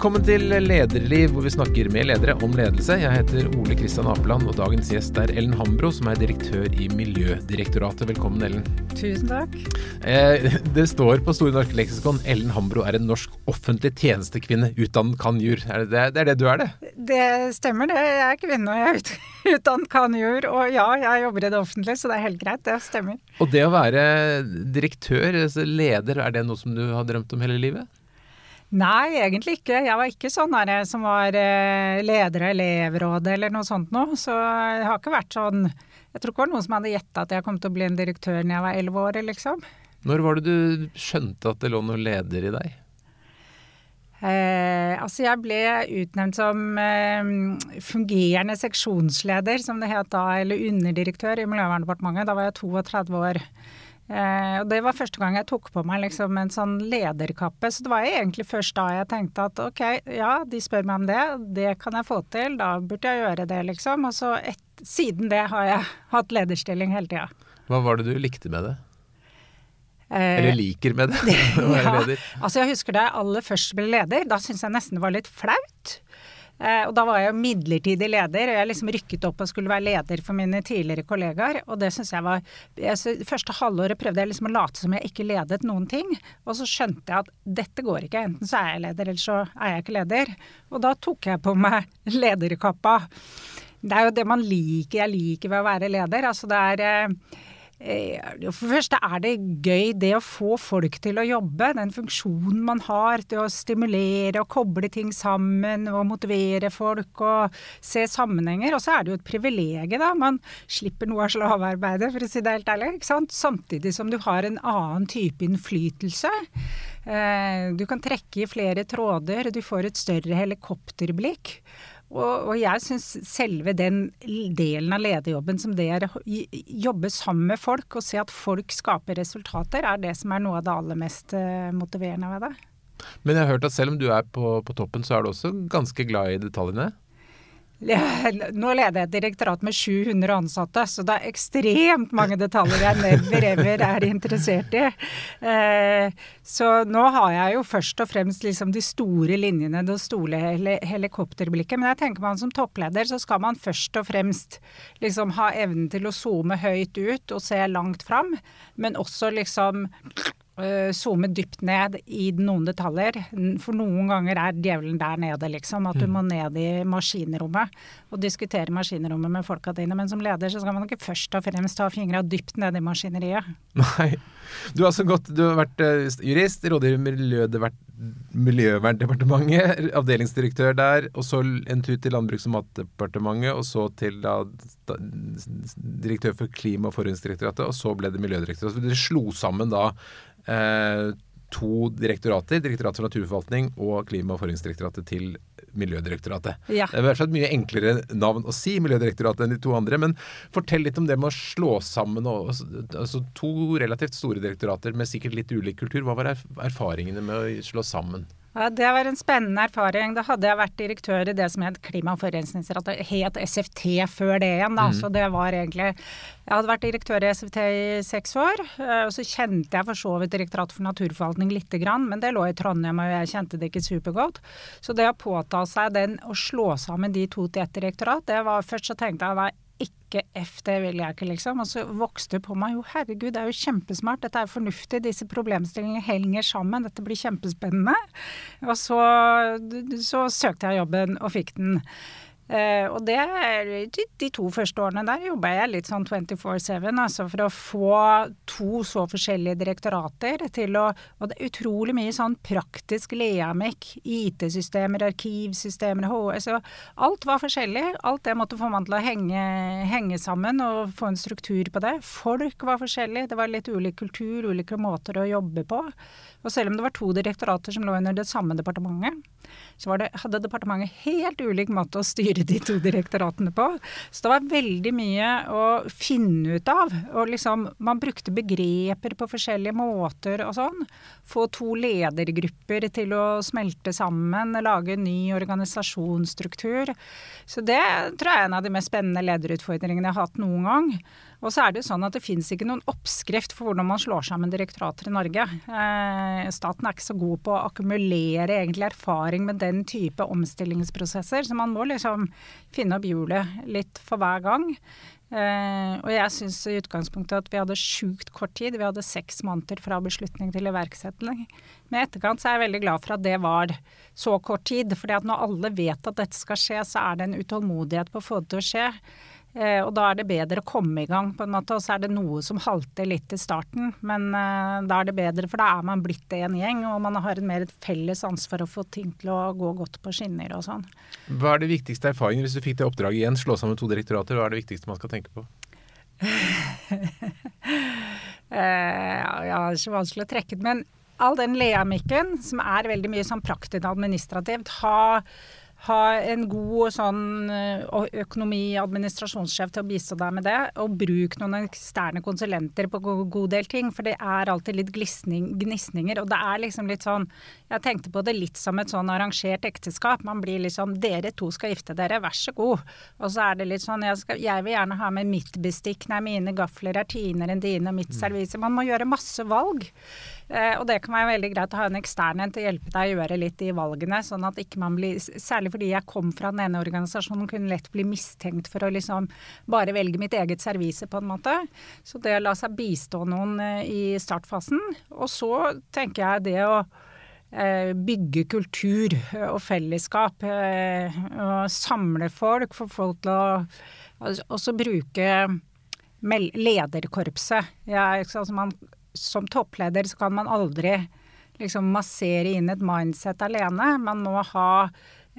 Velkommen til Lederliv, hvor vi snakker med ledere om ledelse. Jeg heter Ole Kristian Apeland, og dagens gjest er Ellen Hambro, som er direktør i Miljødirektoratet. Velkommen, Ellen. Tusen takk. Eh, det står på Store norske leksikon Ellen Hambro er en norsk offentlig tjenestekvinne utdannet kanjur. Er det, det er det du er, det? Det stemmer, det. Jeg er kvinne og jeg er utdannet kanjur. Og ja, jeg jobber i det offentlige, så det er helt greit. Det stemmer. Og det å være direktør, altså leder, er det noe som du har drømt om hele livet? Nei, egentlig ikke. Jeg var ikke sånn der som var eh, leder av elevrådet eller noe sånt noe. Så jeg har ikke vært sånn Jeg tror ikke det var noen som hadde gjetta at jeg kom til å bli en direktør når jeg var elleve år, liksom. Når var det du skjønte at det lå noe leder i deg? Eh, altså jeg ble utnevnt som eh, fungerende seksjonsleder, som det het da, eller underdirektør i Miljøverndepartementet. Da var jeg 32 år. Eh, og Det var første gang jeg tok på meg liksom en sånn lederkappe. Så det var egentlig først da jeg tenkte at ok, ja, de spør meg om det, det kan jeg få til, da burde jeg gjøre det, liksom. Og så et, siden det har jeg hatt lederstilling hele tida. Hva var det du likte med det? Eller liker med det? ja, altså jeg husker da jeg aller først ble leder, da syntes jeg nesten det var litt flaut. Eh, og da var jeg jo midlertidig leder, og jeg liksom rykket opp og skulle være leder for mine tidligere kollegaer. Og det syns jeg var altså, Første halvåret prøvde jeg liksom å late som jeg ikke ledet noen ting. Og så skjønte jeg at dette går ikke. Enten så er jeg leder, eller så er jeg ikke leder. Og da tok jeg på meg lederkappa. Det er jo det man liker. Jeg liker ved å være leder. Altså det er eh, for det første er det gøy det å få folk til å jobbe. Den funksjonen man har til å stimulere og koble ting sammen og motivere folk og se sammenhenger. Og så er det jo et privilegium, da. Man slipper noe av slavearbeidet, for å si det helt ærlig. ikke sant? Samtidig som du har en annen type innflytelse. Du kan trekke i flere tråder, du får et større helikopterblikk. Og, og jeg syns selve den delen av lederjobben som det er å jobbe sammen med folk og se at folk skaper resultater, er det som er noe av det aller mest uh, motiverende ved det. Men jeg har hørt at selv om du er på, på toppen, så er du også ganske glad i detaljene? Nå leder jeg et direktorat med 700 ansatte, så det er ekstremt mange detaljer jeg never ever er interessert i. Eh, så nå har jeg jo først og fremst liksom de store linjene, det store helikopterblikket. Men jeg tenker man som toppleder så skal man først og fremst liksom ha evnen til å zoome høyt ut og se langt fram, men også liksom zoome dypt ned i noen detaljer. For noen ganger er djevelen der nede, liksom. At du mm. må ned i maskinrommet og diskutere maskinrommet med folka dine. Men som leder så skal man ikke først og fremst ha fingra dypt nede i maskineriet. Nei. Du har, gått, du har vært uh, jurist, rådgiver i Miljøverndepartementet, avdelingsdirektør der, og så en tur til Landbruks- og matdepartementet, og så til da, direktør for Klima- og forurensningsdirektoratet, og så ble det Miljødirektoratet. Så dere slo sammen da eh, to direktorater, Direktoratet for naturforvaltning og Klima- og forurensningsdirektoratet til Miljødirektoratet. Ja. Det er i hvert fall et mye enklere navn å si Miljødirektoratet enn de to andre. Men fortell litt om det med å slå sammen og, altså, to relativt store direktorater med sikkert litt ulik kultur. Hva var erfaringene med å slå sammen? Ja, Det var en spennende erfaring. Da hadde jeg vært direktør i det som het Klima- og forurensningsdirektoratet. Het SFT før det igjen, da. Mm. Så det var egentlig Jeg hadde vært direktør i SFT i seks år. Eh, og så kjente jeg for så vidt Direktoratet for naturforvaltning lite grann, men det lå i Trondheim, og jeg kjente det ikke supergodt. Så det å påta seg den å slå sammen de to til ett direktorat, det var først så tenkte jeg nei, ikke F, det vil jeg ikke, liksom. Og så vokste det på meg jo herregud, det er jo kjempesmart, dette er fornuftig, disse problemstillingene henger sammen, dette blir kjempespennende. Og så, så søkte jeg jobben og fikk den. Uh, og det, de, de to første årene der jobba jeg litt sånn 24-7, altså for å få to så forskjellige direktorater til å Og det er utrolig mye sånn praktisk leamikk. IT-systemer, arkivsystemer, HS Alt var forskjellig. Alt det måtte få man til å henge, henge sammen og få en struktur på det. Folk var forskjellige. Det var litt ulik kultur, ulike måter å jobbe på. Og selv om det var to direktorater som lå under det samme departementet, så det, hadde departementet helt ulik måte å styre de to direktoratene på. Så det var veldig mye å finne ut av. Og liksom, man brukte begreper på forskjellige måter og sånn. Få to ledergrupper til å smelte sammen, lage en ny organisasjonsstruktur. Så det tror jeg er en av de mest spennende lederutfordringene jeg har hatt noen gang. Og så er det jo sånn at det finnes ikke noen oppskrift for hvordan man slår sammen direktorater i Norge. Eh, staten er ikke så god på å akkumulere egentlig erfaring med den type omstillingsprosesser, så man må liksom finne opp hjulet litt for hver gang. Eh, og jeg syns i utgangspunktet at vi hadde sjukt kort tid. Vi hadde seks måneder fra beslutning til iverksetting. Med etterkant så er jeg veldig glad for at det var så kort tid. at når alle vet at dette skal skje, så er det en utålmodighet på å få det til å skje. Eh, og da er det bedre å komme i gang, på en måte. Og så er det noe som halter litt i starten. Men eh, da er det bedre, for da er man blitt en gjeng, og man har et mer felles ansvar å få ting til å gå godt på skinner og sånn. Hva er det viktigste erfaringen hvis du fikk det oppdraget igjen, slå sammen to direktorater? Hva er det viktigste man skal tenke på? eh, ja, det er så vanskelig å trekke ut. Men all den leamikken, som er veldig mye sånn praktisk administrativt, ha ha en god sånn eh, økonomi- og administrasjonssjef til å bistå deg med det. Og bruk noen eksterne konsulenter på god del ting, for det er alltid litt gnisninger. Og det er liksom litt sånn Jeg tenkte på det litt som et sånn arrangert ekteskap. Man blir liksom Dere to skal gifte dere, vær så god. Og så er det litt sånn Jeg, skal, jeg vil gjerne ha med mitt bestikk, nei, mine gafler er tinere enn dine, og mitt mm. servise. Man må gjøre masse valg. Eh, og det kan være veldig greit å ha en ekstern en til å hjelpe deg å gjøre litt de valgene, sånn at ikke man blir Særlig fordi jeg kom fra den ene organisasjonen, kunne lett bli mistenkt for å liksom bare velge mitt eget servise, på en måte. Så det å la seg bistå noen eh, i startfasen. Og så tenker jeg det å eh, bygge kultur og fellesskap. Og samle folk, få folk til å også bruke lederkorpset. Ja, altså man som toppleder så kan man aldri liksom massere inn et mindset alene. Man må ha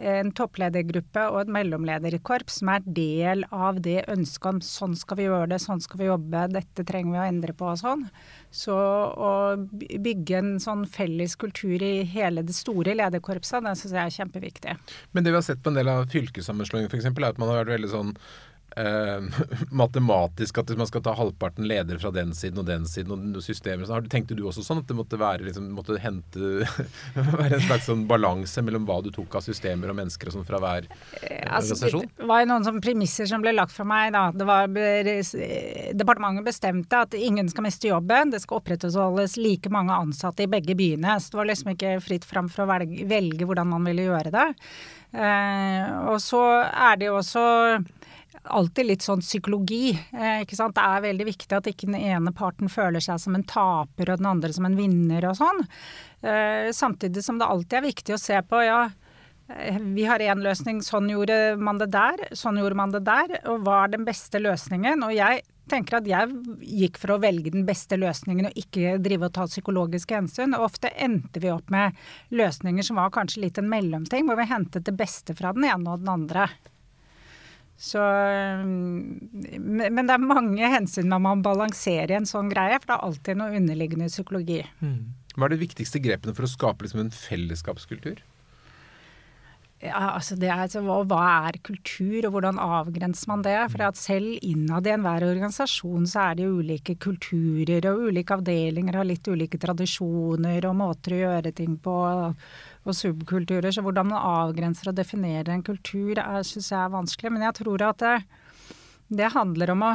en toppledergruppe og et mellomlederkorps som er del av det ønsket om sånn skal vi gjøre det, sånn skal vi jobbe, dette trenger vi å endre på og sånn. Så å bygge en sånn felles kultur i hele det store lederkorpset, det syns jeg er kjempeviktig. Men det vi har sett på en del av fylkessammenslåinger f.eks., er at man har vært veldig sånn eh, matematisk at man skal ta halvparten ledere fra den siden og den siden og systemet Så tenkte du også sånn at det måtte være, liksom, måtte hente, være en slags sånn balanse mellom hva du tok av systemer og mennesker og sånn fra hver eh, altså, organisasjon? Det var jo noen sånne premisser som ble lagt for meg. Da. Det var, departementet bestemte at ingen skal miste jobben. Det skal opprettholdes like mange ansatte i begge byene. Så det var liksom ikke fritt fram for å velge, velge hvordan man ville gjøre det. Eh, og så er det jo også alltid litt sånn psykologi. Eh, ikke sant? Det er veldig viktig at ikke den ene parten føler seg som en taper og den andre som en vinner og sånn. Eh, samtidig som det alltid er viktig å se på ja, eh, vi har én løsning, sånn gjorde man det der, sånn gjorde man det der. Og hva er den beste løsningen? Og jeg tenker at jeg gikk for å velge den beste løsningen og ikke drive og ta psykologiske hensyn. Og ofte endte vi opp med løsninger som var kanskje litt en mellomting, hvor vi hentet det beste fra den ene og den andre. Så, men det er mange hensyn man må balansere i en sånn greie, for det er alltid noe underliggende psykologi. Mm. Hva er de viktigste grepene for å skape liksom en fellesskapskultur? Ja, altså det er, hva er kultur, og hvordan avgrenser man det? For at selv innad i enhver organisasjon så er det ulike kulturer, og ulike avdelinger har litt ulike tradisjoner og måter å gjøre ting på og subkulturer. Så hvordan man avgrenser og definerer en kultur, syns jeg er vanskelig. Men jeg tror at det, det handler om å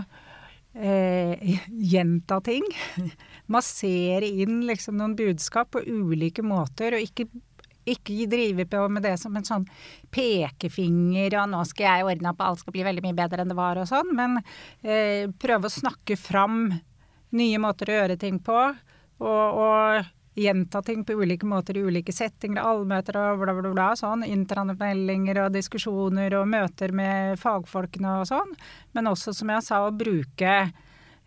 eh, gjenta ting. Massere inn liksom noen budskap på ulike måter, og ikke, ikke drive på med det som en sånn pekefinger og 'nå skal jeg ordne opp, alt skal bli veldig mye bedre enn det var' og sånn. Men eh, prøve å snakke fram nye måter å gjøre ting på. Og, og gjenta ting på ulike måter i ulike settinger, allmøter og bla, bla, bla. sånn, Intranettmeldinger og diskusjoner og møter med fagfolkene og sånn. Men også, som jeg sa, å bruke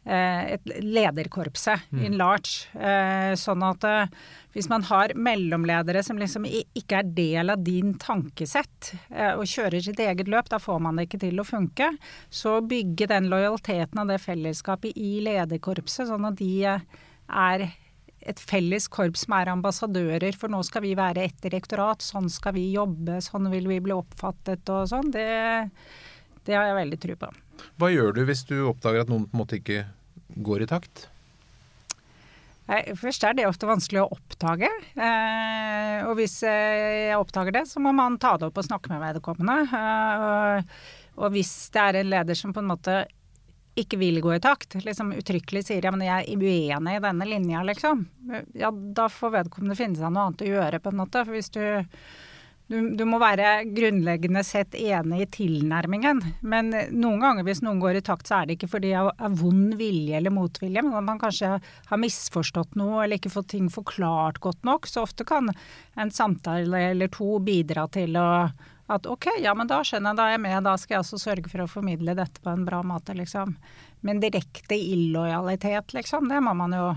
et lederkorpset mm. in large. Eh, sånn at eh, hvis man har mellomledere som liksom ikke er del av din tankesett, eh, og kjører sitt eget løp, da får man det ikke til å funke. Så bygge den lojaliteten og det fellesskapet i lederkorpset, sånn at de er et felles korps som er ambassadører, for nå skal vi være et direktorat, sånn skal vi jobbe, sånn vil vi bli oppfattet og sånn, det, det har jeg veldig tro på. Hva gjør du hvis du oppdager at noen på en måte ikke går i takt? Nei, først er det ofte vanskelig å oppdage. Eh, og hvis jeg oppdager det, så må man ta det opp og snakke med vedkommende. Eh, og, og hvis det er en leder som på en måte ikke vil gå i takt, liksom uttrykkelig sier ja, men jeg er uenig i denne linja, liksom, ja, da får vedkommende finne seg noe annet å gjøre, på en måte. For hvis du du, du, må være grunnleggende sett enig i tilnærmingen. Men noen ganger hvis noen går i takt, så er det ikke fordi av, av vond vilje eller motvilje, men at man kanskje har misforstått noe eller ikke fått ting forklart godt nok. Så ofte kan en samtale eller to bidra til å at ok, ja men da skjønner jeg, da er jeg med, da skal jeg også sørge for å formidle dette på en bra måte, liksom. Men direkte illojalitet, liksom, det må man jo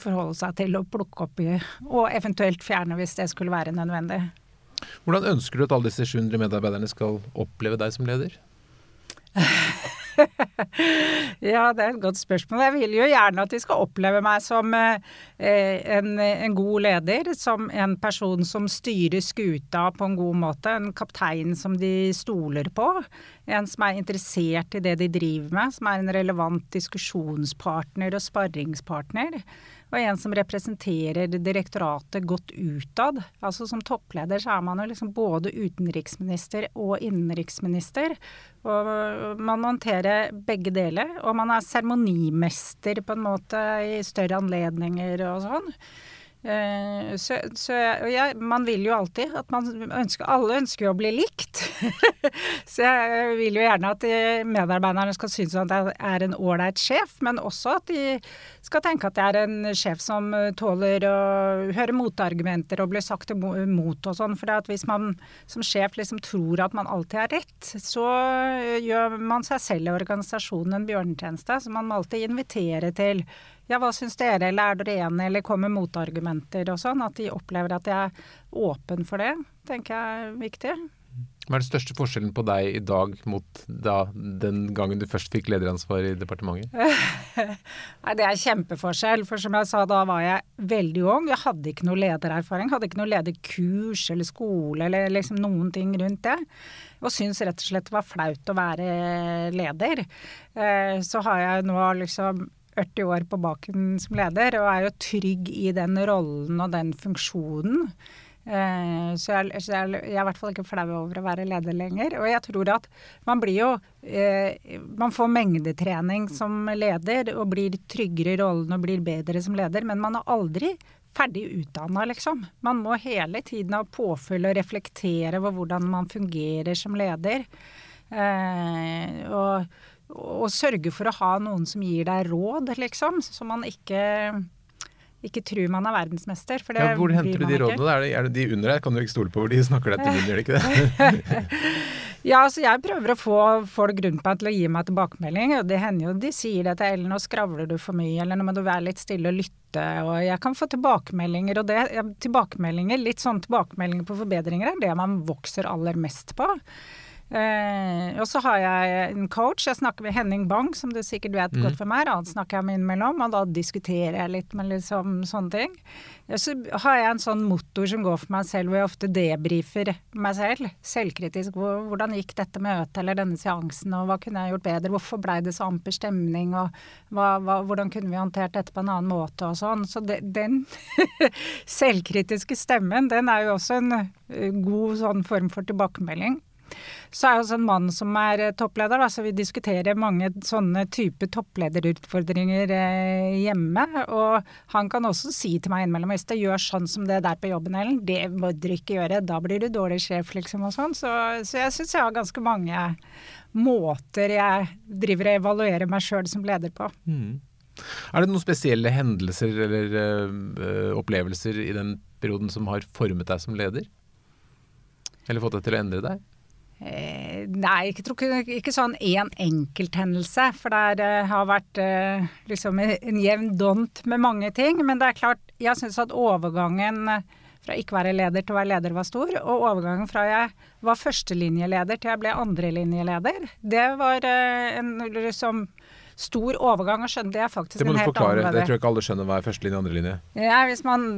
forholde seg til å plukke opp i, og eventuelt fjerne hvis det skulle være nødvendig. Hvordan ønsker du at alle disse 700 medarbeiderne skal oppleve deg som leder? ja, det er et godt spørsmål. Jeg vil jo gjerne at de skal oppleve meg som eh, en, en, god leder. Som en person som styrer skuta på en god måte. En kaptein som de stoler på. En som er interessert i det de driver med. Som er en relevant diskusjonspartner og sparringspartner og en som representerer direktoratet godt utad. Altså Som toppleder så er man jo liksom både utenriksminister og innenriksminister. Og man håndterer begge deler. Og man er seremonimester på en måte i større anledninger og sånn. Uh, så, så jeg, man vil jo alltid at man ønsker Alle ønsker jo å bli likt. så jeg vil jo gjerne at medarbeiderne skal synes at jeg er en ålreit sjef, men også at de skal tenke at jeg er en sjef som tåler å høre motargumenter og bli sagt imot og sånn. For hvis man som sjef liksom tror at man alltid har rett, så gjør man seg selv og organisasjonen en bjørnetjeneste. Så man må alltid invitere til ja, hva syns dere, eller er dere enige, eller kommer motargumenter og sånn. At de opplever at jeg er åpen for det, tenker jeg er viktig. Hva er den største forskjellen på deg i dag mot da, den gangen du først fikk lederansvar i departementet? Nei, Det er kjempeforskjell. For som jeg sa, da var jeg veldig ung. Jeg hadde ikke noe ledererfaring. Hadde ikke noe lederkurs eller skole eller liksom noen ting rundt det. Og syns rett og slett det var flaut å være leder. Eh, så har jeg nå liksom 40 år på baken som leder, og er jo trygg i den rollen og den funksjonen. Eh, så, jeg, så jeg, jeg, er i hvert fall ikke flau over å være leder lenger. Og jeg tror at man blir jo eh, Man får mengdetrening som leder og blir tryggere i rollen og blir bedre som leder, men man er aldri ferdig utdanna, liksom. Man må hele tiden ha påfyll og reflektere over hvordan man fungerer som leder. Eh, og og sørge for å ha noen som gir deg råd, liksom. Så man ikke, ikke tror man er verdensmester. For det ja, hvor henter du de rådene? Er det, er det, de under deg? Kan du ikke stole på hvor de snakker deg til munnen, gjør de ikke det? ja, altså jeg prøver å få folk rundt meg til å gi meg tilbakemelding. Og det hender jo de sier det til Ellen, nå skravler du for mye, eller nå må du være litt stille og lytte. Og jeg kan få tilbakemeldinger, og det, tilbakemeldinger, litt sånn tilbakemeldinger på forbedringer er det man vokser aller mest på. Eh, og så har jeg en coach. Jeg snakker med Henning Bang, som du sikkert vet mm. godt for meg. Han snakker jeg med innimellom, og da diskuterer jeg litt med liksom sånne ting. Så har jeg en sånn motor som går for meg selv, hvor jeg ofte debrifer meg selv. Selvkritisk. Hvordan gikk dette møtet eller denne seansen, og hva kunne jeg gjort bedre? Hvorfor blei det så amper stemning, og hva, hva, hvordan kunne vi håndtert dette på en annen måte, og sånn. Så det, den selvkritiske stemmen, den er jo også en eh, god sånn form for tilbakemelding. Så er jeg også en mann som er eh, toppleder, da, så vi diskuterer mange sånne type topplederutfordringer eh, hjemme. Og han kan også si til meg innimellom hvis det gjør sånn som det der på jobben, Ellen, det må du ikke gjøre, da blir du dårlig sjef, liksom, og sånn. Så, så jeg syns jeg har ganske mange måter jeg driver og evaluerer meg sjøl som leder på. Mm. Er det noen spesielle hendelser eller øh, opplevelser i den perioden som har formet deg som leder? Eller fått deg til å endre deg? Eh, nei, jeg ikke, ikke sånn én enkelthendelse. For det er, har vært uh, liksom en jevn dont med mange ting. Men det er klart, jeg syns at overgangen fra ikke være leder til å være leder var stor. Og overgangen fra jeg var førstelinjeleder til jeg ble andrelinjeleder, det var en liksom stor overgang, og skjønne det er faktisk en helt annen Det må du forklare, det tror jeg ikke alle skjønner hva er førstelinje og andrelinje. Ja, hvis man,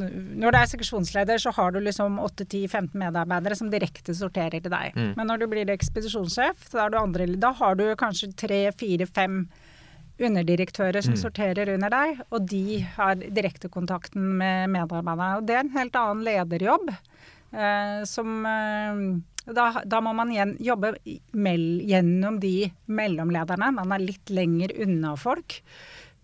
når du er seksjonsleder, så har du liksom 8-10-15 medarbeidere som direkte sorterer til deg. Mm. Men når du blir ekspedisjonssjef, andre, da har du kanskje tre, fire, fem underdirektører som mm. sorterer under deg, og de har direktekontakten med medarbeiderne. Og det er en helt annen lederjobb eh, som eh, da, da, må man igjen jobbe gjennom de mellomlederne. Man er litt lenger unna folk,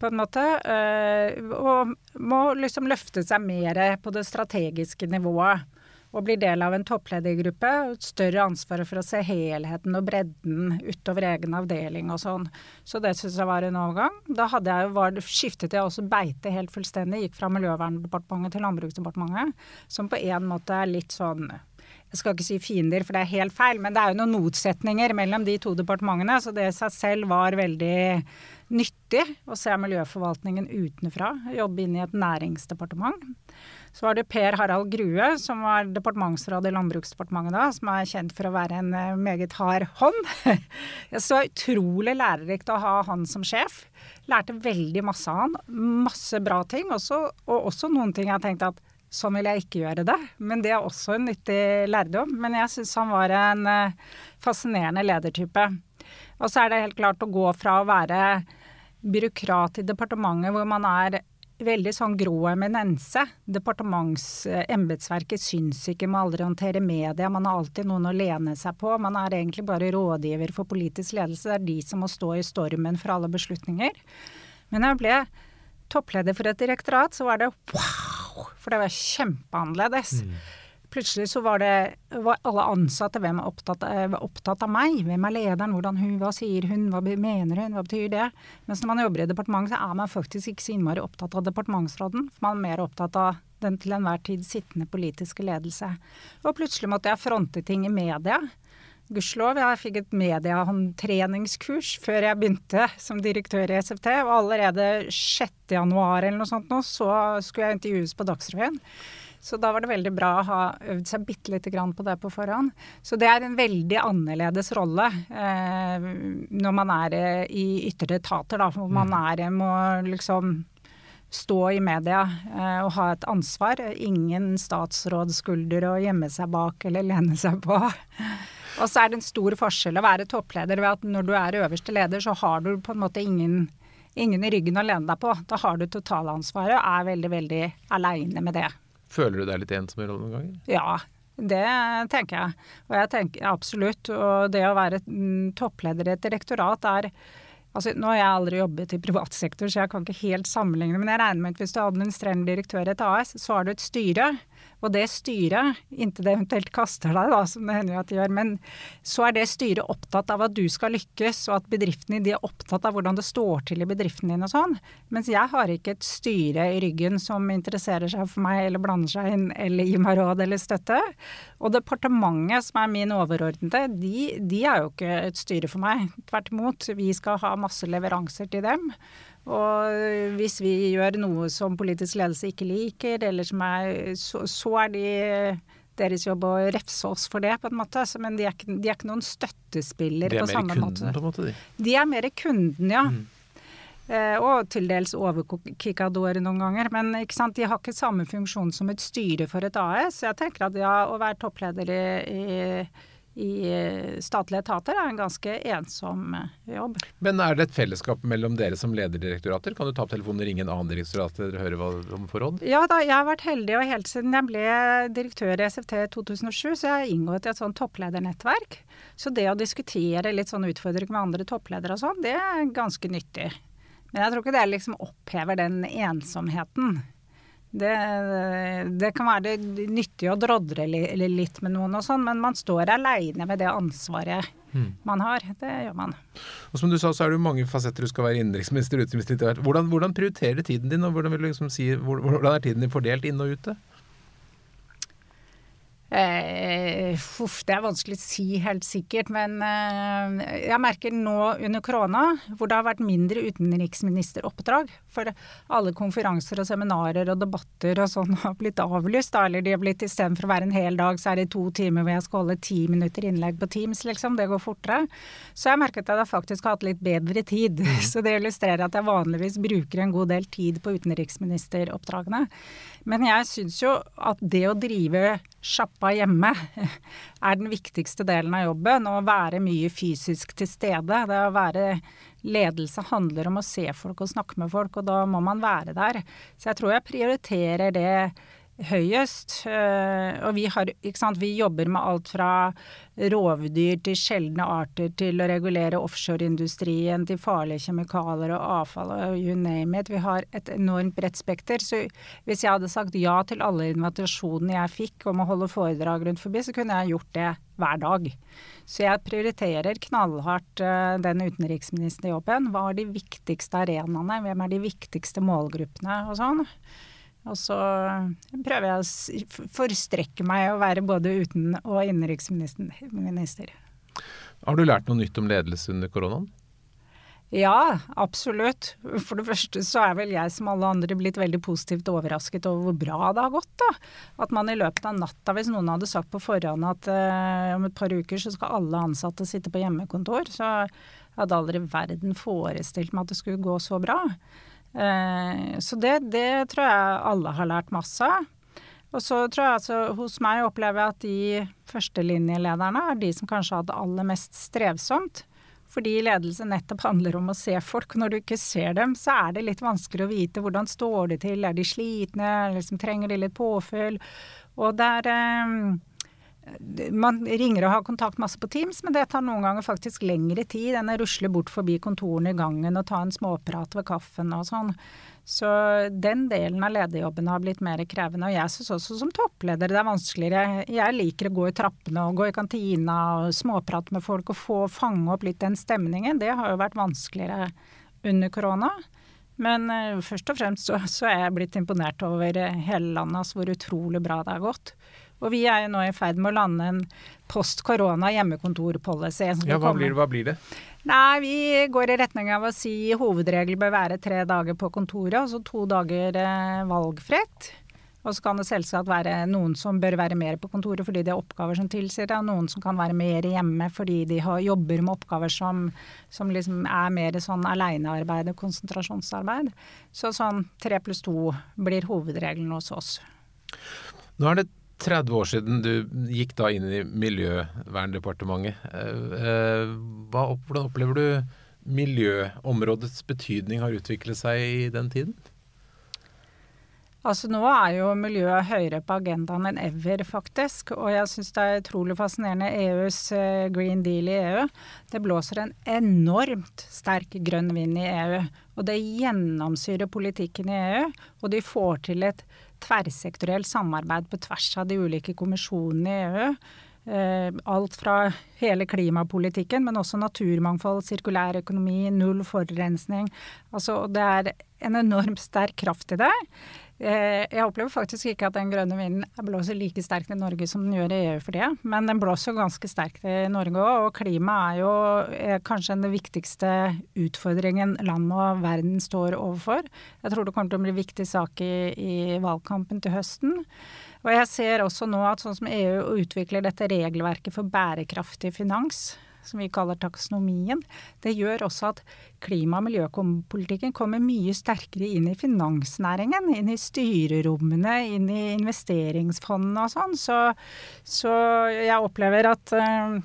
på en måte. Øh, og må liksom løfte seg mer på det strategiske nivået. og blir del av en toppledergruppe. Større ansvar for å se helheten og bredden utover egen avdeling og sånn. Så det syns jeg var en overgang. Da jeg, var, skiftet jeg også beite helt fullstendig. Gikk fra Miljøverndepartementet til Landbruksdepartementet, som på en måte er litt sånn jeg skal ikke si fiender, for det er helt feil, men det er jo noen motsetninger mellom de to departementene. Så det i seg selv var veldig nyttig å se miljøforvaltningen utenfra. Jobbe inn i et næringsdepartement. Så var det Per Harald Grue, som var departementsråd i Landbruksdepartementet da, som er kjent for å være en eh, meget hard hånd. Så utrolig lærerikt å ha han som sjef. Lærte veldig masse av han. Masse bra ting, også, og også noen ting jeg tenkte at sånn vil jeg ikke gjøre det. Men det er også en nyttig lærdom. Men jeg syns han var en uh, fascinerende ledertype. Og så er det helt klart å gå fra å være byråkrat i departementet hvor man er veldig sånn grå eminense. Departementsembetsverket syns ikke, må aldri håndtere media. Man har alltid noen å lene seg på. Man er egentlig bare rådgiver for politisk ledelse. Det er de som må stå i stormen for alle beslutninger. Men jeg ble toppleder for et direktorat, så var det wow! For det var kjempeannerledes. Mm. Plutselig så var det var alle ansatte hvem er opptatt, var opptatt, av meg. Hvem er lederen, hvordan hun, hva sier hun, hva mener hun, hva betyr det? Mens når man jobber i departementet, så er man faktisk ikke så innmari opptatt av departementsråden. For man er mer opptatt av den til enhver tid sittende politiske ledelse. Og plutselig måtte jeg fronte ting i media. Gudskjelov, jeg fikk et mediehåndtreningskurs før jeg begynte som direktør i SFT. Og allerede 6. januar eller noe sånt nå, så skulle jeg intervjues på Dagsrevyen. Så da var det veldig bra å ha øvd seg bitte lite grann på det på forhånd. Så det er en veldig annerledes rolle eh, når man er eh, i ytre etater, da, hvor man mm. er, må liksom stå i media eh, og ha et ansvar. Ingen statsrådsskulder å gjemme seg bak eller lene seg på. Og så er det en stor forskjell å være toppleder ved at når du er øverste leder, så har du på en måte ingen, ingen i ryggen å lene deg på. Da har du totalansvaret og er veldig, veldig aleine med det. Føler du deg litt ensom i rollen noen ganger? Ja, det tenker jeg. Og jeg tenker absolutt. Og det å være toppleder i et direktorat er Altså, nå har jeg aldri jobbet i privat sektor, så jeg kan ikke helt sammenligne, men jeg regner med at hvis du er administrerende direktør i et AS, så har du et styre og det styret, inntil det eventuelt kaster deg, da, som det hender jo at de gjør, men så er det styret opptatt av at du skal lykkes, og at bedriften din er opptatt av hvordan det står til i bedriften din og sånn. Mens jeg har ikke et styre i ryggen som interesserer seg for meg eller blander seg inn eller gir meg råd eller støtte. Og departementet, som er min overordnede, de, de er jo ikke et styre for meg. Tvert imot, vi skal ha masse leveranser til dem. Og hvis vi gjør noe som politisk ledelse ikke liker, eller som er Så, så er de deres jobb å refse oss for det, på en måte. Men de er ikke, de er ikke noen støttespiller på samme måte. De er mer kunden, på en måte? De, de er mer kunden, ja. Mm. Eh, og til dels overkikadorer noen ganger. Men de har ikke samme funksjon som et styre for et AS. Jeg tenker at ja, å være toppleder i, i i eh, statlige etater er en ganske ensom eh, jobb. Men er det et fellesskap mellom dere som leder direktorater? Kan du ta opp telefonen og ringe en annen direktorat og høre hva om får råd? Ja da, jeg har vært heldig, og helt siden jeg ble direktør i SFT i 2007, så jeg har inngått i et sånn toppledernettverk. Så det å diskutere litt sånn utfordringer med andre toppledere og sånn, det er ganske nyttig. Men jeg tror ikke det liksom opphever den ensomheten. Det, det, kan være nyttig å drodre litt med noen og sånn, men man står aleine med det ansvaret mm. man har. Det gjør man. Og Som du sa, så er det jo mange fasetter du skal være innenriksminister, utenriksminister hvordan, hvordan prioriterer du tiden din, og hvordan, liksom si, hvordan er tiden din fordelt inn og ute? Eh, uff, det er vanskelig å si helt sikkert, men eh, jeg merker nå under korona hvor det har vært mindre utenriksministeroppdrag. For alle konferanser og seminarer og debatter og sånn har blitt avlyst. Eller de har blitt istedenfor å være en hel dag, så er det to timer hvor jeg skal holde ti minutter innlegg på Teams, liksom. Det går fortere. Så jeg merket at jeg faktisk har hatt litt bedre tid. Mm. Så det illustrerer at jeg vanligvis bruker en god del tid på utenriksministeroppdragene. Men jeg syns jo at det å drive sjappa hjemme er den viktigste delen av jobben. Å være mye fysisk til stede. Det å være ledelse handler om å se folk og snakke med folk, og da må man være der. Så jeg tror jeg prioriterer det høyest. Eh, og vi, har, sant, vi, jobber med alt fra rovdyr til sjeldne arter til å regulere offshoreindustrien, til farlige kjemikalier og avfall og you name it. Vi har et enormt bredt spekter. Så hvis jeg hadde sagt ja til alle invitasjonene jeg fikk om å holde foredrag rundt forbi, så kunne jeg gjort det hver dag. Så jeg prioriterer knallhardt uh, den utenriksministerjobben. Hva er de viktigste arenaene? Hvem er de viktigste målgruppene og sånn? Og så prøver jeg å forstrekke meg å være både uten- og innenriksminister. Har du lært noe nytt om ledelse under koronaen? Ja, absolutt. For det første så er vel jeg som alle andre blitt veldig positivt overrasket over hvor bra det har gått. da. At man i løpet av natta, hvis noen hadde sagt på forhånd at eh, om et par uker så skal alle ansatte sitte på hjemmekontor, så hadde aldri verden forestilt meg at det skulle gå så bra. Uh, så det, det, tror jeg alle har lært masse av. Og så tror jeg altså, hos meg opplever jeg at de førstelinjelederne er de som kanskje har det aller mest strevsomt. Fordi ledelse nettopp handler om å se folk. Når du ikke ser dem, så er det litt vanskelig å vite hvordan står det til. Er de slitne? Liksom, trenger de litt påfyll? Og der eh, man ringer og har kontakt masse på Teams, men det tar noen ganger faktisk lengre tid enn å rusle bort forbi kontorene i gangen og ta en småprat ved kaffen og sånn. Så den delen av lederjobben har blitt mer krevende. Og jeg syns også som toppleder det er vanskeligere. Jeg liker å gå i trappene og gå i kantina og småprate med folk og få fange opp litt den stemningen. Det har jo vært vanskeligere under korona. Men uh, først og fremst så, så, er jeg blitt imponert over hele landet, altså hvor utrolig bra det har gått. Og vi er jo nå i ferd med å lande en post korona hjemmekontorpolicy. Ja, hva blir, hva blir det? Nei, vi går i retning av å si hovedregel bør være tre dager på kontoret, og så to dager eh, valgfritt. Og så kan det selvsagt være noen som bør være mer på kontoret fordi de har oppgaver som tilsier det, og noen som kan være mer hjemme fordi de har, jobber med oppgaver som, som liksom er mer sånn alenearbeid og konsentrasjonsarbeid. Så sånn tre pluss to blir hovedregelen hos oss. Nå er det 30 år siden du gikk da inn i Miljøverndepartementet. Eh, eh, hva, hvordan opplever du miljøområdets betydning har utviklet seg i den tiden? Altså Nå er jo miljøet høyere på agendaen enn ever, faktisk. Og jeg syns det er utrolig fascinerende EUs eh, Green Deal i EU. Det blåser en enormt sterk grønn vind i EU. Og det gjennomsyrer politikken i EU. Og de får til et tverrsektorielt samarbeid på tvers av de ulike kommisjonene i EU. Eh, alt fra hele klimapolitikken, men også naturmangfold, sirkulær økonomi, null forurensning. Altså, det er en enormt sterk kraft i det. Eh, jeg opplever faktisk ikke at den grønne vinden blåser like sterkt i Norge som den gjør i EU for det, men den blåser ganske sterkt i Norge òg. Og klima er jo er kanskje den viktigste utfordringen landet og verden står overfor. Jeg tror det kommer til å bli en viktig sak i, i valgkampen til høsten. Og jeg ser også nå at sånn som EU utvikler dette regelverket for bærekraftig finans, som vi kaller taksonomien, det gjør også at klima- og miljøpolitikken kommer mye sterkere inn i finansnæringen. Inn i styrerommene, inn i investeringsfondene og sånn. Så, så, jeg opplever at uh,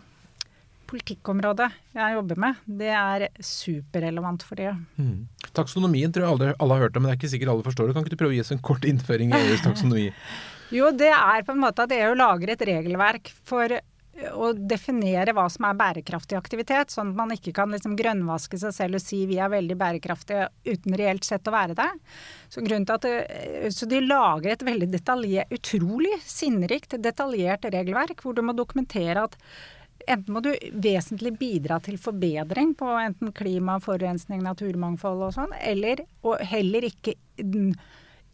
politikkområdet jeg jobber med, det er superrelevant for det. Mm. Taksonomien tror jeg alle, alle, har hørt om, men det er ikke sikkert alle forstår det. Kan ikke du prøve å gi oss en kort innføring i EUs taksonomi? jo, det er på en måte at EU lager et regelverk for å definere hva som er bærekraftig aktivitet, sånn at man ikke kan liksom grønnvaske seg selv og si vi er veldig bærekraftige uten reelt sett å være det. Så, det, så de lager et veldig detaljert, utrolig sinnrikt detaljert regelverk hvor du må dokumentere at enten må du vesentlig bidra til forbedring på enten klima, forurensning, naturmangfold og sånn, eller og heller ikke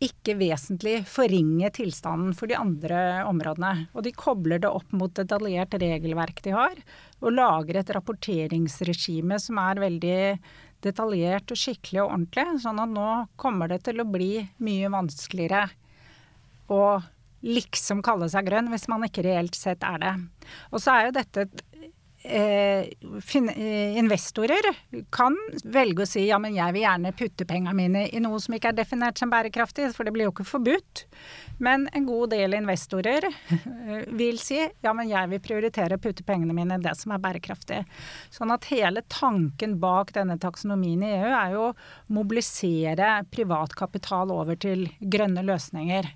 ikke vesentlig forringe tilstanden for de andre områdene. Og de kobler det opp mot detaljert regelverk de har, og lager et rapporteringsregime som er veldig detaljert og skikkelig og ordentlig. Sånn at nå kommer det til å bli mye vanskeligere å liksom kalle seg grønn, hvis man ikke reelt sett er det. Og så er jo dette et investorer kan velge å si ja, men jeg vil gjerne putte pengene mine i noe som ikke er definert som bærekraftig, for det blir jo ikke forbudt. Men en god del investorer eh, vil si ja, men jeg vil prioritere å putte pengene mine i det som er bærekraftig. Sånn at hele tanken bak denne taksonomien i EU er jo å mobilisere privat kapital over til grønne løsninger.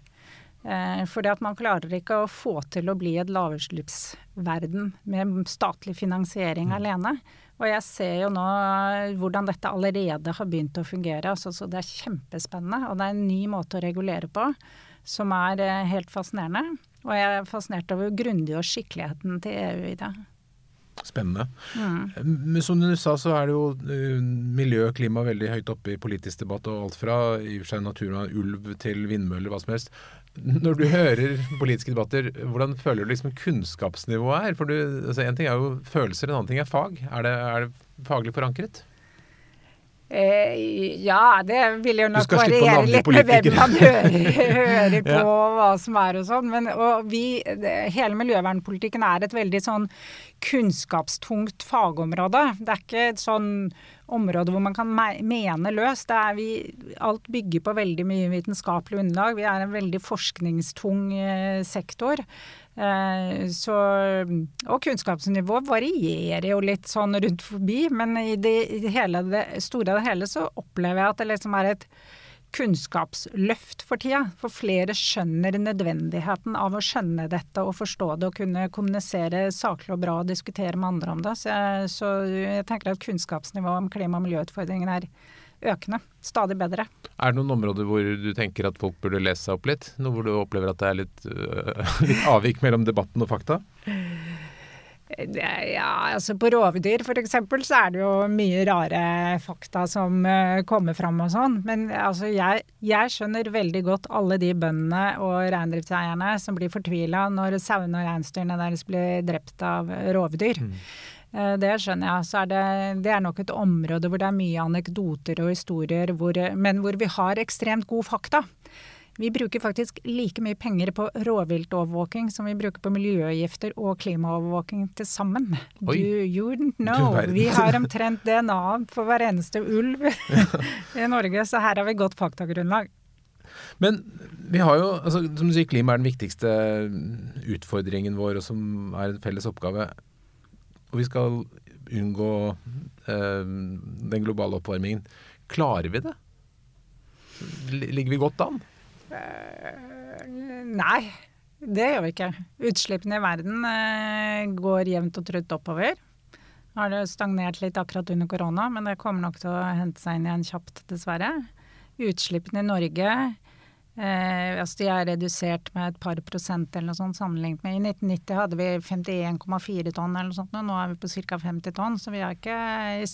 Eh, fordi at man klarer ikke å få til å bli et lavutslippsverden med statlig finansiering mm. alene. Og jeg ser jo nå hvordan dette allerede har begynt å fungere. Altså, så det er kjempespennende. Og det er en ny måte å regulere på som er eh, helt fascinerende. Og jeg er fascinert over grundig og skikkeligheten til EU i det. Spennende. Mm. Men som du sa, så er det jo miljø og klima veldig høyt oppe i politisk debatt, og alt fra i og for seg naturen ulv til vindmøller, hva som helst. Når du hører politiske debatter, hvordan føler du liksom kunnskapsnivået er? For du, altså En ting er jo følelser, en annen ting er fag. Er det, er det faglig forankret? Eh, ja, det vil jo nok variere litt med hvem man hører, hører på, ja. hva som er og sånn. Men og vi, det, hele miljøvernpolitikken er et veldig sånn kunnskapstungt fagområde. Det er ikke sånn område hvor man kan mene løst. Alt bygger på veldig mye vitenskapelig underlag. Vi er en veldig forskningstung eh, sektor. Eh, så, og kunnskapsnivået varierer jo litt sånn rundt forbi, men i det, hele, det store og hele så opplever jeg at det liksom er et kunnskapsløft for tida. For flere skjønner nødvendigheten av å skjønne dette og forstå det og kunne kommunisere saklig og bra og diskutere med andre om det. Så jeg, så jeg tenker at kunnskapsnivået om klima- og miljøutfordringene er økende. Stadig bedre. Er det noen områder hvor du tenker at folk burde lese seg opp litt? Noe hvor du opplever at det er litt, uh, litt avvik mellom debatten og fakta? Ja, altså På rovdyr f.eks. så er det jo mye rare fakta som uh, kommer fram og sånn. Men altså, jeg, jeg, skjønner veldig godt alle de bøndene og reindriftseierne som blir fortvila når sauene og reinsdyrene deres blir drept av rovdyr. Mm. Eh, det skjønner jeg. Så er det, det, er nok et område hvor det er mye anekdoter og historier, hvor, men hvor vi har ekstremt god fakta. Vi bruker faktisk like mye penger på rovviltovervåking som vi bruker på miljøgifter og klimaovervåking til sammen. Oi. You, know. Vi har omtrent DNA på hver eneste ulv i Norge, så her har vi godt faktagrunnlag. Men vi har jo, altså, som du sier, klima er den viktigste utfordringen vår, og som er en felles oppgave og vi skal unngå eh, den globale oppvarmingen. Klarer vi det? Ligger vi godt an? Uh, nei, det gjør vi ikke. Utslippene i verden uh, går jevnt og trutt oppover. Har det stagnert litt akkurat under korona, men det kommer nok til å hente seg inn igjen kjapt, dessverre. Utslippene i Norge Eh, altså de er redusert med et par prosent eller noe sånt sammenlignet med I 1990 hadde vi 51,4 tonn eller noe sånt, nå er vi på ca. 50 tonn. Så vi har ikke I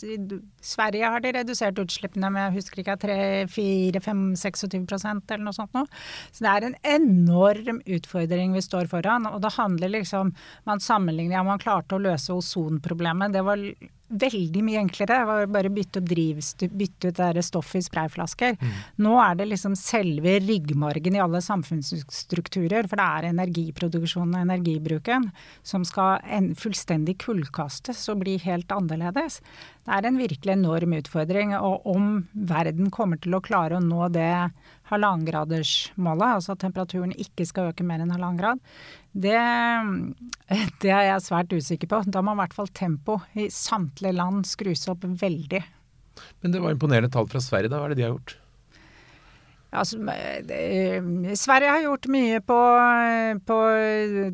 Sverige har de redusert utslippene med jeg husker ikke 3-4-5-26% eller noe sånt nå. Så det er en enorm utfordring vi står foran. Og det handler liksom Man sammenligner ja, man klarte å løse ozonproblemet. Det var veldig mye enklere. Det var bare å bytte, bytte ut det stoffet i sprayflasker. Mm. Nå er det liksom selve ryggmargen i alle samfunnsstrukturer, for det er energiproduksjonen og energibruken som skal en, fullstendig kullkastes og bli helt annerledes. Det er en virkelig enorm utfordring. Og om verden kommer til å klare å nå det halvannengradersmålet, altså at temperaturen ikke skal øke mer enn halvannen grad, det, det, er jeg svært usikker på. Da må i hvert fall tempo i samtlige land skrus opp veldig. Men det var imponerende tall fra Sverige, da. Hva er det de har gjort? Altså, det, Sverige har gjort mye på, på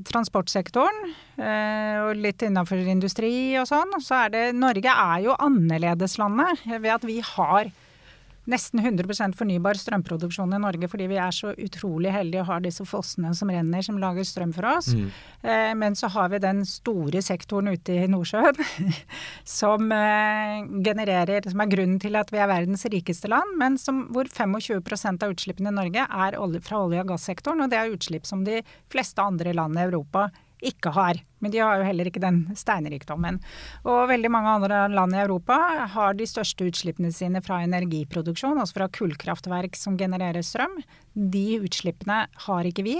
transportsektoren. Eh, og litt innenfor industri og sånn. Så er det Norge er jo annerledeslandet ved at vi har nesten 100% fornybar strømproduksjon i Norge fordi vi er så utrolig heldige og har disse fossene som renner som lager strøm for oss. Mm. Eh, men så har vi den store sektoren ute i Nordsjøen som eh, genererer Som er grunnen til at vi er verdens rikeste land, men som, hvor 25% av utslippene i Norge er olje, fra olje- og gassektoren. Og det er utslipp som de fleste andre land i Europa ikke har. Men de har jo heller ikke den steinrikdommen. Og veldig mange andre land i Europa har de største utslippene sine fra energiproduksjon, altså fra kullkraftverk som genererer strøm. De utslippene har ikke vi.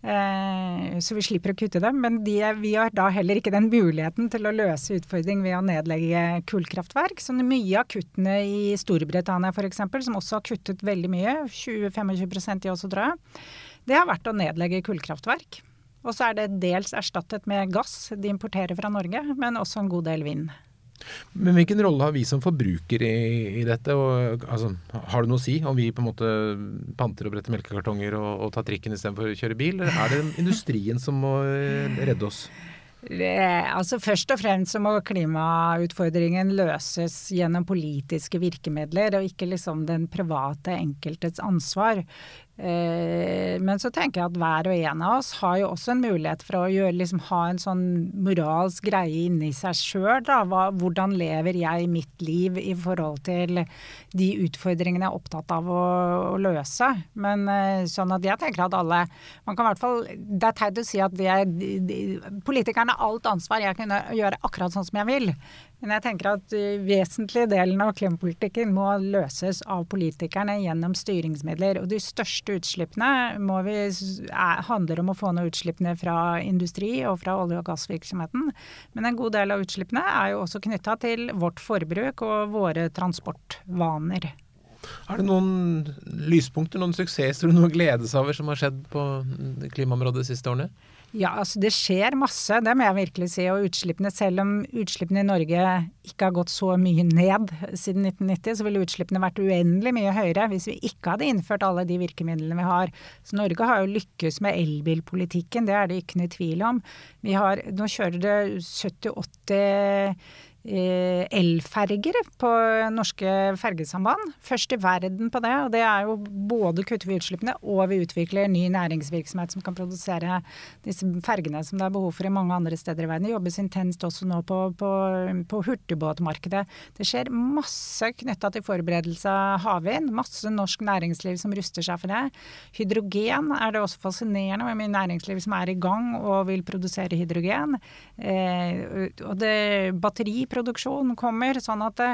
Eh, så vi slipper å kutte dem. Men de, vi har da heller ikke den muligheten til å løse utfordring ved å nedlegge kullkraftverk. Så mye av kuttene i Storbritannia f.eks., som også har kuttet veldig mye, 20-25 de også, tror jeg, det har vært å nedlegge kullkraftverk. Og så er det dels erstattet med gass de importerer fra Norge, men også en god del vind. Men hvilken rolle har vi som forbruker i, i dette? Og, altså, har det noe å si om vi på en måte panter og bretter melkekartonger og, og tar trikken istedenfor å kjøre bil, eller er det industrien som må eh, redde oss? Altså Først og fremst så må klimautfordringen løses gjennom politiske virkemidler, og ikke liksom den private enkeltes ansvar. Eh, men så tenker jeg at hver og en av oss har jo også en mulighet for å gjøre, liksom, ha en sånn moralsk greie inni seg sjøl. Hvordan lever jeg mitt liv i forhold til de utfordringene jeg er opptatt av å, å løse. Men eh, sånn at jeg tenker at alle man kan i hvert fall, Det er teit å si at de de, de, politikerne har alt ansvar, jeg kan gjøre akkurat sånn som jeg vil. Men jeg tenker at uh, vesentlig delen av klimapolitikken må løses av politikerne gjennom styringsmidler. Og de største utslippene vi, er, handler om å få ned utslippene fra industri og fra olje- og gassvirksomheten. Men en god del av utslippene er jo også knytta til vårt forbruk og våre transportvaner. Er det noen lyspunkter, noen suksesser noe å glede seg over som har skjedd på klimaområdet de siste årene? Ja, altså det skjer masse, det må jeg virkelig si. Og utslippene, selv om utslippene i Norge ikke har gått så mye ned siden 1990, så ville utslippene vært uendelig mye høyere hvis vi ikke hadde innført alle de virkemidlene vi har. Så Norge har jo lykkes med elbilpolitikken, det er det ikke noe tvil om. Vi har, nå kjører det 70-80 Eh, elferger på norske fergesamband. Først i verden på det. Og det er jo både kutter vi utslippene og vi utvikler ny næringsvirksomhet som kan produsere disse fergene som det er behov for i mange andre steder i verden. Det jobbes intenst også nå på, på, på hurtigbåtmarkedet. Det skjer masse knytta til forberedelse av havvind. Masse norsk næringsliv som ruster seg for det. Hydrogen er det også fascinerende med mye næringsliv som er i gang og vil produsere hydrogen. Eh, og det batteri produksjon kommer. Sånn at det,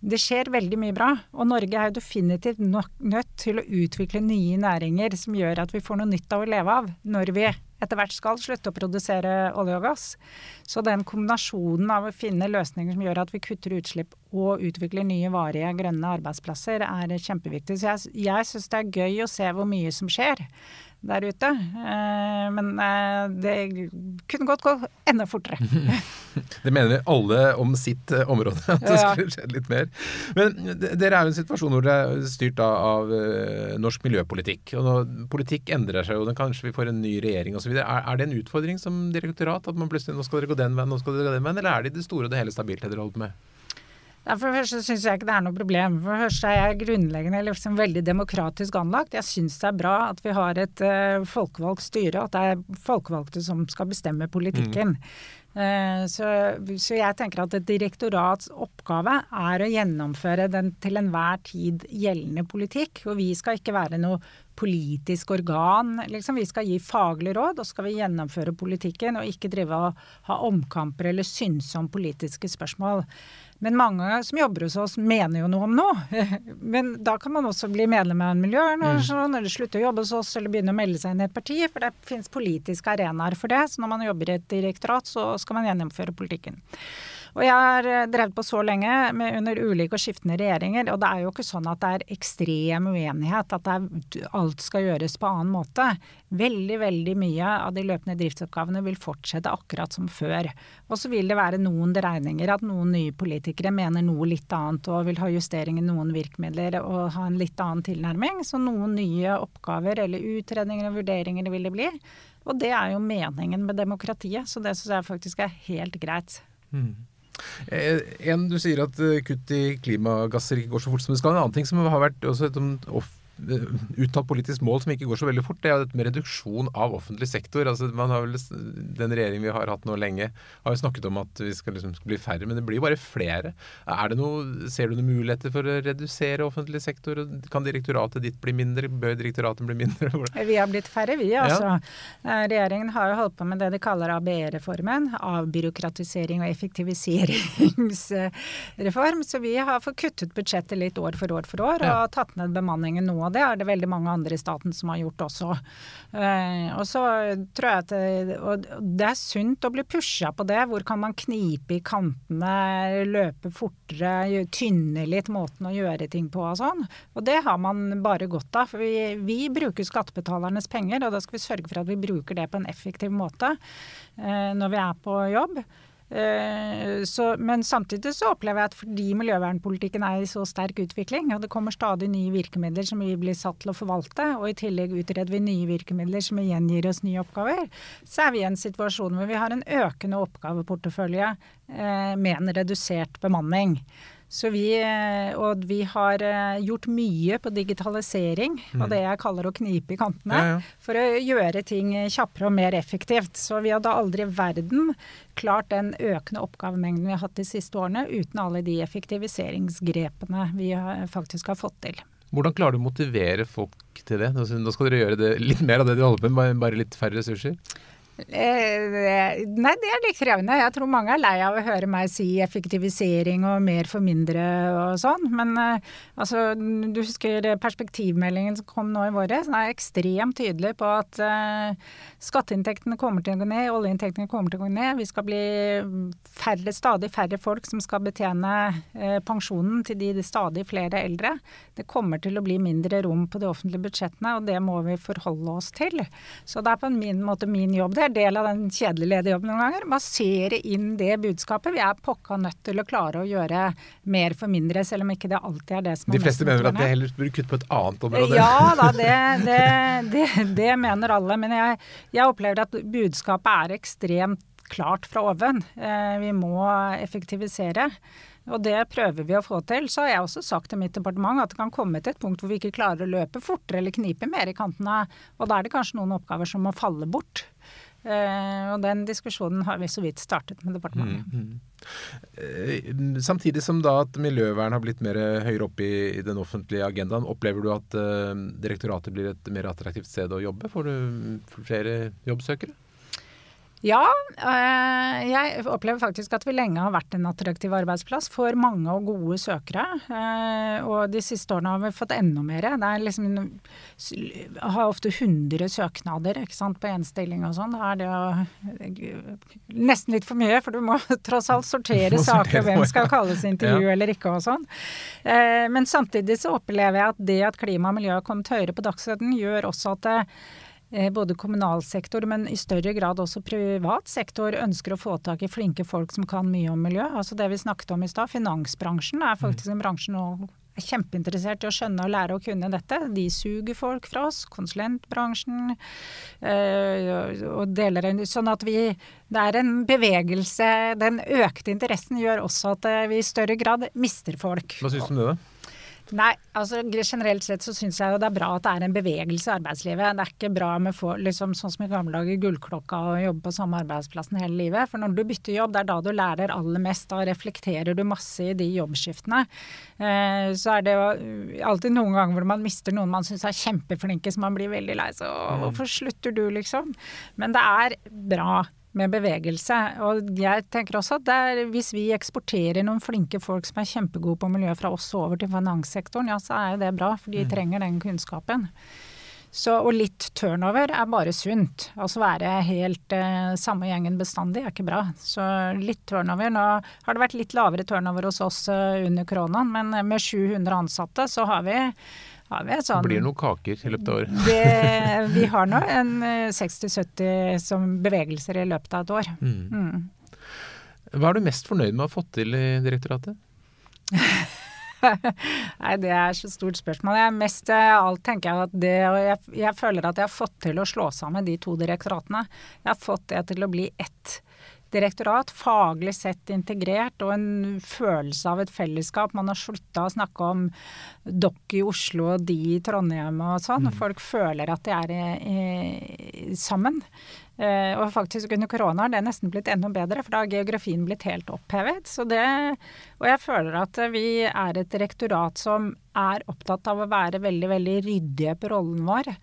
det skjer veldig mye bra. Og Norge er jo definitivt nødt til å utvikle nye næringer som gjør at vi får noe nytt av å leve av når vi etter hvert skal slutte å produsere olje og gass. Så den kombinasjonen av å finne løsninger som gjør at vi kutter utslipp og utvikler nye varige grønne arbeidsplasser, er kjempeviktig. Så jeg, jeg syns det er gøy å se hvor mye som skjer der ute. Eh, men eh, det kunne godt gå enda fortere. det mener alle om sitt eh, område, at det ja. skulle skjedd litt mer. Men dere er jo i en situasjon hvor dere er styrt av norsk miljøpolitikk. Og når politikk endrer seg, og kanskje vi får en ny regjering osv. Er, er det en utfordring som direktorat? At man plutselig nå skal dere gå den veien, nå skal dere gå den veien? Eller er det i det store og det hele stabilt det dere holder på med? For det første syns jeg ikke det er noe problem. For det første er jeg grunnleggende liksom veldig demokratisk anlagt. Jeg syns det er bra at vi har et uh, folkevalgt styre, at det er folkevalgte som skal bestemme politikken. Mm. Uh, så, så, jeg tenker at et direktorats oppgave er å gjennomføre den til enhver tid gjeldende politikk. Og vi skal ikke være noe politisk organ. Liksom. Vi skal gi faglig råd, og skal vi gjennomføre politikken, og ikke drive og ha omkamper eller synse om politiske spørsmål. Men mange som jobber hos oss, mener jo noe om noe. Men da kan man også bli medlem av en miljøorganisasjon, mm. eller slutte å jobbe hos oss, eller begynne å melde seg inn i et parti. For det finnes politiske arenaer for det. Så når man jobber i et direktorat, så skal man gjennomføre politikken. Og jeg har eh, drevet på så lenge med, under ulike og skiftende regjeringer, og det er jo ikke sånn at det er ekstrem uenighet, at er, alt skal gjøres på annen måte. Veldig, veldig mye av de løpende driftsoppgavene vil fortsette akkurat som før. Og så vil det være noen dreininger, at noen nye politikere mener noe litt annet og vil ha justering i noen virkemidler og ha en litt annen tilnærming. Så noen nye oppgaver eller utredninger og vurderinger vil det bli. Og det er jo meningen med demokratiet, så det syns jeg faktisk er helt greit. Mm. Eh, en, Du sier at eh, kutt i klimagasser ikke går så fort som det skal. En annen ting som har vært også et uttalt politisk mål som ikke går så veldig fort, det er jo dette med reduksjon av offentlig sektor. Altså, man har vel, Den regjeringen vi har hatt nå lenge, har jo snakket om at vi skal liksom bli færre, men det blir jo bare flere. Er det noe, ser du noen muligheter for å redusere offentlig sektor? Kan direktoratet ditt bli mindre? Bør direktoratet bli mindre? Vi har blitt færre, vi altså. Ja. Eh, regjeringen har jo holdt på med det de kaller ABE-reformen. Avbyråkratisering og effektiviseringsreform. Så vi har fått kuttet budsjettet litt år for år for år, og tatt ned bemanningen noe og det er det veldig mange andre i staten som har gjort også. Eh, og så tror jeg at det, og det er sunt å bli pusha på det. Hvor kan man knipe i kantene, løpe fortere, tynne litt måten å gjøre ting på og sånn. Og det har man bare godt av. For vi, vi bruker skattebetalernes penger, og da skal vi sørge for at vi bruker det på en effektiv måte eh, når vi er på jobb. Eh, så, men samtidig så opplever jeg at fordi miljøvernpolitikken er i så sterk utvikling, og det kommer stadig nye virkemidler som vi blir satt til å forvalte, og i tillegg utreder vi nye virkemidler som igjen gir oss nye oppgaver, så er vi i en situasjon hvor vi har en økende oppgaveportefølje eh, med en redusert bemanning. Så vi, eh, og vi har eh, gjort mye på digitalisering mm. og det jeg kaller å knipe i kantene, ja, ja. for å gjøre ting kjappere og mer effektivt. Så vi hadde aldri i verden klart den økende oppgavemengden vi har hatt de siste årene, uten alle de effektiviseringsgrepene vi faktisk har fått til. Hvordan klarer du å motivere folk til det? Nå skal dere gjøre det litt mer av det dere holder på med, bare litt færre ressurser? Eh, nei, det er litt krevende. Jeg tror mange er lei av å høre meg si effektivisering og mer for mindre og sånn. Men eh, altså, du husker perspektivmeldingen som kom nå i våre? Den er ekstremt tydelig på at uh, skatteinntektene kommer til å gå ned, oljeinntektene kommer til å gå ned. Vi skal bli færre, stadig færre folk som skal betjene pensjonen til de stadig flere eldre. Det kommer til å bli mindre rom på de offentlige budsjettene, og det må vi forholde oss til. Så det er på en min måte min jobb. Det er del av den kjedelige lederjobben noen ganger. Massere inn det budskapet. Vi er pokka nødt til å klare å gjøre mer for mindre, selv om ikke det alltid er det som er De fleste mener at det heller burde kutte på et annet område? Ja da, det, det, det, det mener alle. Men jeg, jeg opplever at budskapet er ekstremt klart fra oven. Eh, vi må effektivisere. Og det prøver vi å få til. Så har jeg også sagt til mitt departement at det kan komme til et punkt hvor vi ikke klarer å løpe fortere eller knipe mer i kantene. Og da er det kanskje noen oppgaver som må falle bort. Uh, og den diskusjonen har vi så vidt startet med departementet. Mm, mm. Uh, samtidig som da at miljøvern har blitt mer høyere oppe i, i, den offentlige agendaen, opplever du at uh, direktoratet blir et mer attraktivt sted å jobbe? Får du flere jobbsøkere? Ja, eh, jeg opplever faktisk at vi lenge har vært en attraktiv arbeidsplass for mange og gode søkere. Eh, og de siste årene har vi fått enda mer. Det er liksom har ofte 100 søknader sant, på én stilling og sånn. Da er det jo nesten litt for mye, for du må tross alt sortere saker. Hvem skal kalles intervju ja. eller ikke og sånn. Eh, men samtidig så opplever jeg at det at klima og miljø har kommet høyere på dagsordenen, gjør også at det Eh, både kommunal sektor, men i større grad også privat sektor ønsker å få tak i flinke folk som kan mye om miljø. Altså det vi snakket om i stad, finansbransjen er faktisk en bransje nå er kjempeinteressert i å skjønne og lære å kunne dette. De suger folk fra oss. Konsulentbransjen øh, og deler Sånn at vi Det er en bevegelse. Den økte interessen gjør også at eh, vi i større grad mister folk. Hva syns du om det? Nei, altså generelt sett så syns jeg jo det er bra at det er en bevegelse i arbeidslivet. Det er ikke bra med få, liksom sånn som i gamle dager gullklokka og jobbe på samme arbeidsplassen hele livet. For når du bytter jobb, det er da du lærer aller mest. Da reflekterer du masse i de jobbskiftene. Eh, så er det jo alltid noen ganger hvor man mister noen man syns er kjempeflinke, så man blir veldig lei seg. Mm. Hvorfor slutter du, liksom? Men det er bra med bevegelse. Og jeg tenker også at der, hvis vi eksporterer noen flinke folk som er kjempegode på miljø fra oss over til finanssektoren, ja så er jo det bra, for de mm. trenger den kunnskapen. Så, og litt turnover er bare sunt. Altså være helt eh, samme gjengen bestandig er ikke bra. Så litt turnover. Nå har det vært litt lavere turnover hos oss uh, under koronaen, men med 700 ansatte så har vi ja, sånn, det blir noen kaker i løpet av året. Det, vi har nå en 60-70 eh, som bevegelser i løpet av et år. Mm. Mm. Hva er du mest fornøyd med å ha fått til i direktoratet? Nei, det er så stort spørsmål. Jeg mest alt tenker jeg at det jeg, jeg, føler at jeg har fått til å slå sammen de to direktoratene. Jeg har fått det til å bli ett direktorat, faglig sett integrert, og en følelse av et fellesskap. Man har slutta å snakke om dere i Oslo og de i Trondheim og sånn. Mm. Folk føler at de er i, i, sammen. Eh, og faktisk under korona har det nesten blitt enda bedre, for da har geografien blitt helt opphevet. Så det, og jeg føler at vi er et direktorat som er opptatt av å være veldig, veldig ryddige på rollen vår.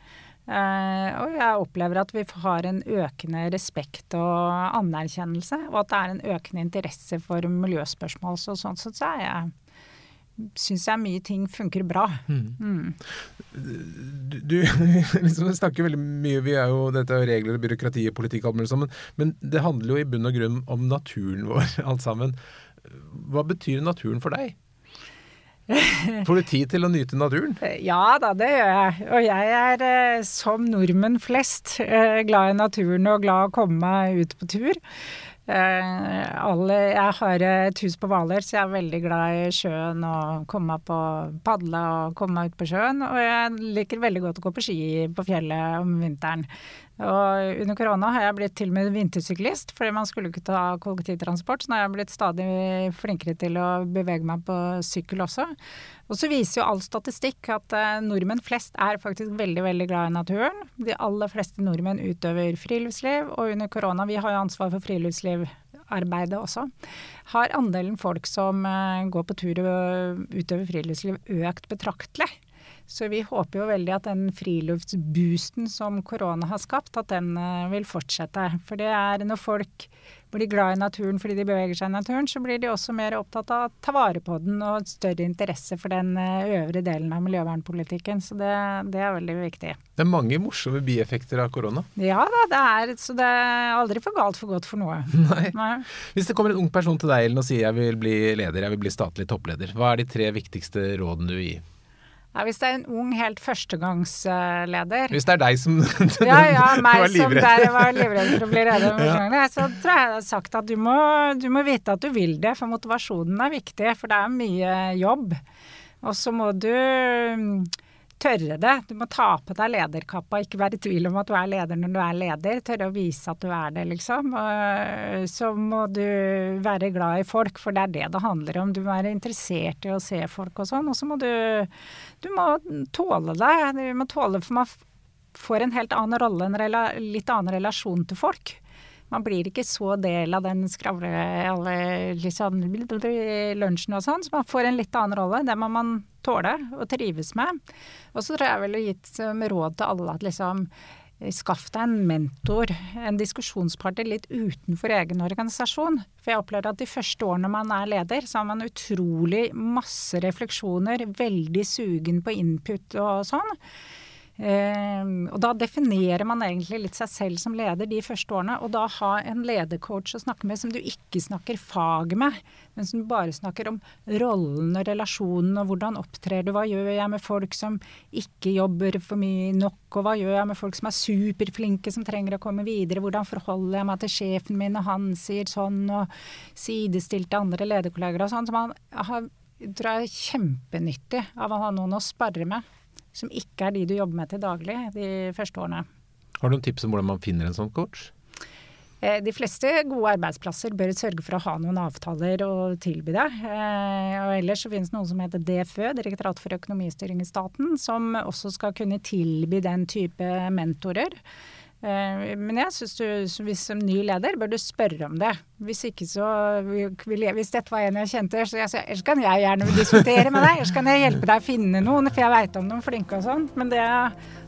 Uh, og jeg opplever at vi har en økende respekt og anerkjennelse, og at det er en økende interesse for miljøspørsmål. Så sånn sett så er jeg syns jeg mye ting funker bra. Mm. Mm. Du, du liksom snakker veldig mye Vi er jo, Dette er jo regler, byråkrati, og politikk, alt mulig sammen. Men det handler jo i bunn og grunn om naturen vår, alt sammen. Hva betyr naturen for deg? Får du tid til å nyte naturen? Ja da, det gjør jeg. Og jeg er eh, som nordmenn flest eh, glad i naturen og glad å komme meg ut på tur. Eh, jeg har et hus på Hvaler, så jeg er veldig glad i sjøen og komme meg på padle og komme meg ut på sjøen. Og jeg liker veldig godt å gå på ski på fjellet om vinteren. Og under korona har jeg blitt til og med vintersyklist, fordi man skulle ikke ta kollektivtransport. Så nå har jeg blitt stadig flinkere til å bevege meg på sykkel også. Og så viser jo all statistikk at eh, nordmenn flest er faktisk veldig, veldig glad i naturen. De aller fleste nordmenn utøver friluftsliv, og under korona, vi har jo ansvar for friluftslivarbeidet også, har andelen folk som eh, går på tur og utøver friluftsliv økt betraktelig. Så vi håper jo veldig at den friluftsboosten som korona har skapt, at den eh, vil fortsette. For det er når folk blir glad i naturen fordi de beveger seg i naturen, så blir de også mer opptatt av å ta vare på den og større interesse for den eh, øvre delen av miljøvernpolitikken. Så det, det er veldig viktig. Det er mange morsomme bieffekter av korona. Ja da, det er, så det er aldri for galt for godt for noe. Nei. Nei. Hvis det kommer en ung person til deg Ellen, og sier jeg vil bli leder, jeg vil bli statlig toppleder, hva er de tre viktigste rådene du gir? Ja, Hvis det er en ung, helt førstegangsleder Hvis det er deg som Ja, ja, meg som der var livredd for å bli leder, ja. så tror jeg jeg har sagt at du må, du må vite at du vil det, for motivasjonen er viktig. For det er mye jobb. Og så må du tørre det. Du må ta på deg lederkappa, ikke være i tvil om at du er leder når du er leder. Tørre å vise at du er det, liksom. Og så må du være glad i folk, for det er det det handler om. Du må være interessert i å se folk og sånn. Og så må du Du må tåle det. Du må tåle, for man får en helt annen rolle, en litt annen relasjon til folk. Man blir ikke så del av den skravle liksom, lunsjen og sånn, så man får en litt annen rolle. Det må man tåle og trives med. Og så tror jeg vel gitt som råd til alle at liksom Skaff deg en mentor, en diskusjonspartner litt utenfor egen organisasjon. For jeg opplever at de første årene man er leder, så har man utrolig masse refleksjoner, veldig sugen på input og sånn. Uh, og da definerer man egentlig litt seg selv som leder de første årene. Og da ha en ledercoach å snakke med som du ikke snakker fag med, men som bare snakker om rollen og relasjonen og hvordan opptrer du, hva gjør jeg med folk som ikke jobber for mye nok, og hva gjør jeg med folk som er superflinke, som trenger å komme videre, hvordan forholder jeg meg til sjefen min og han sier sånn, og sidestilte andre lederkolleger og sånn. Så man har, tror jeg er kjempenyttig av å ha noen å sparre med som ikke er de du jobber med til daglig de første årene. Har du noen tips om hvordan man finner en sånn coach? Eh, de fleste gode arbeidsplasser bør sørge for å ha noen avtaler å tilby deg. Eh, og ellers så finnes det noe som heter DFØ, Direktorat for økonomistyring i staten, som også skal kunne tilby den type mentorer. Eh, men jeg syns du hvis som ny leder bør du spørre om det. Hvis ikke så Hvis dette var en jeg kjente, så jeg, ellers kan jeg gjerne diskutere med deg. Ellers kan jeg hjelpe deg å finne noen, for jeg veit om noen flinke og sånn. Men det å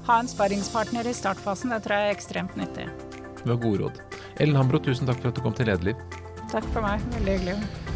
ha en sparringspartner i startfasen, det tror jeg er ekstremt nyttig. Det var gode råd. Ellen Hambro, tusen takk for at du kom til Lederliv. Takk for meg. Veldig hyggelig.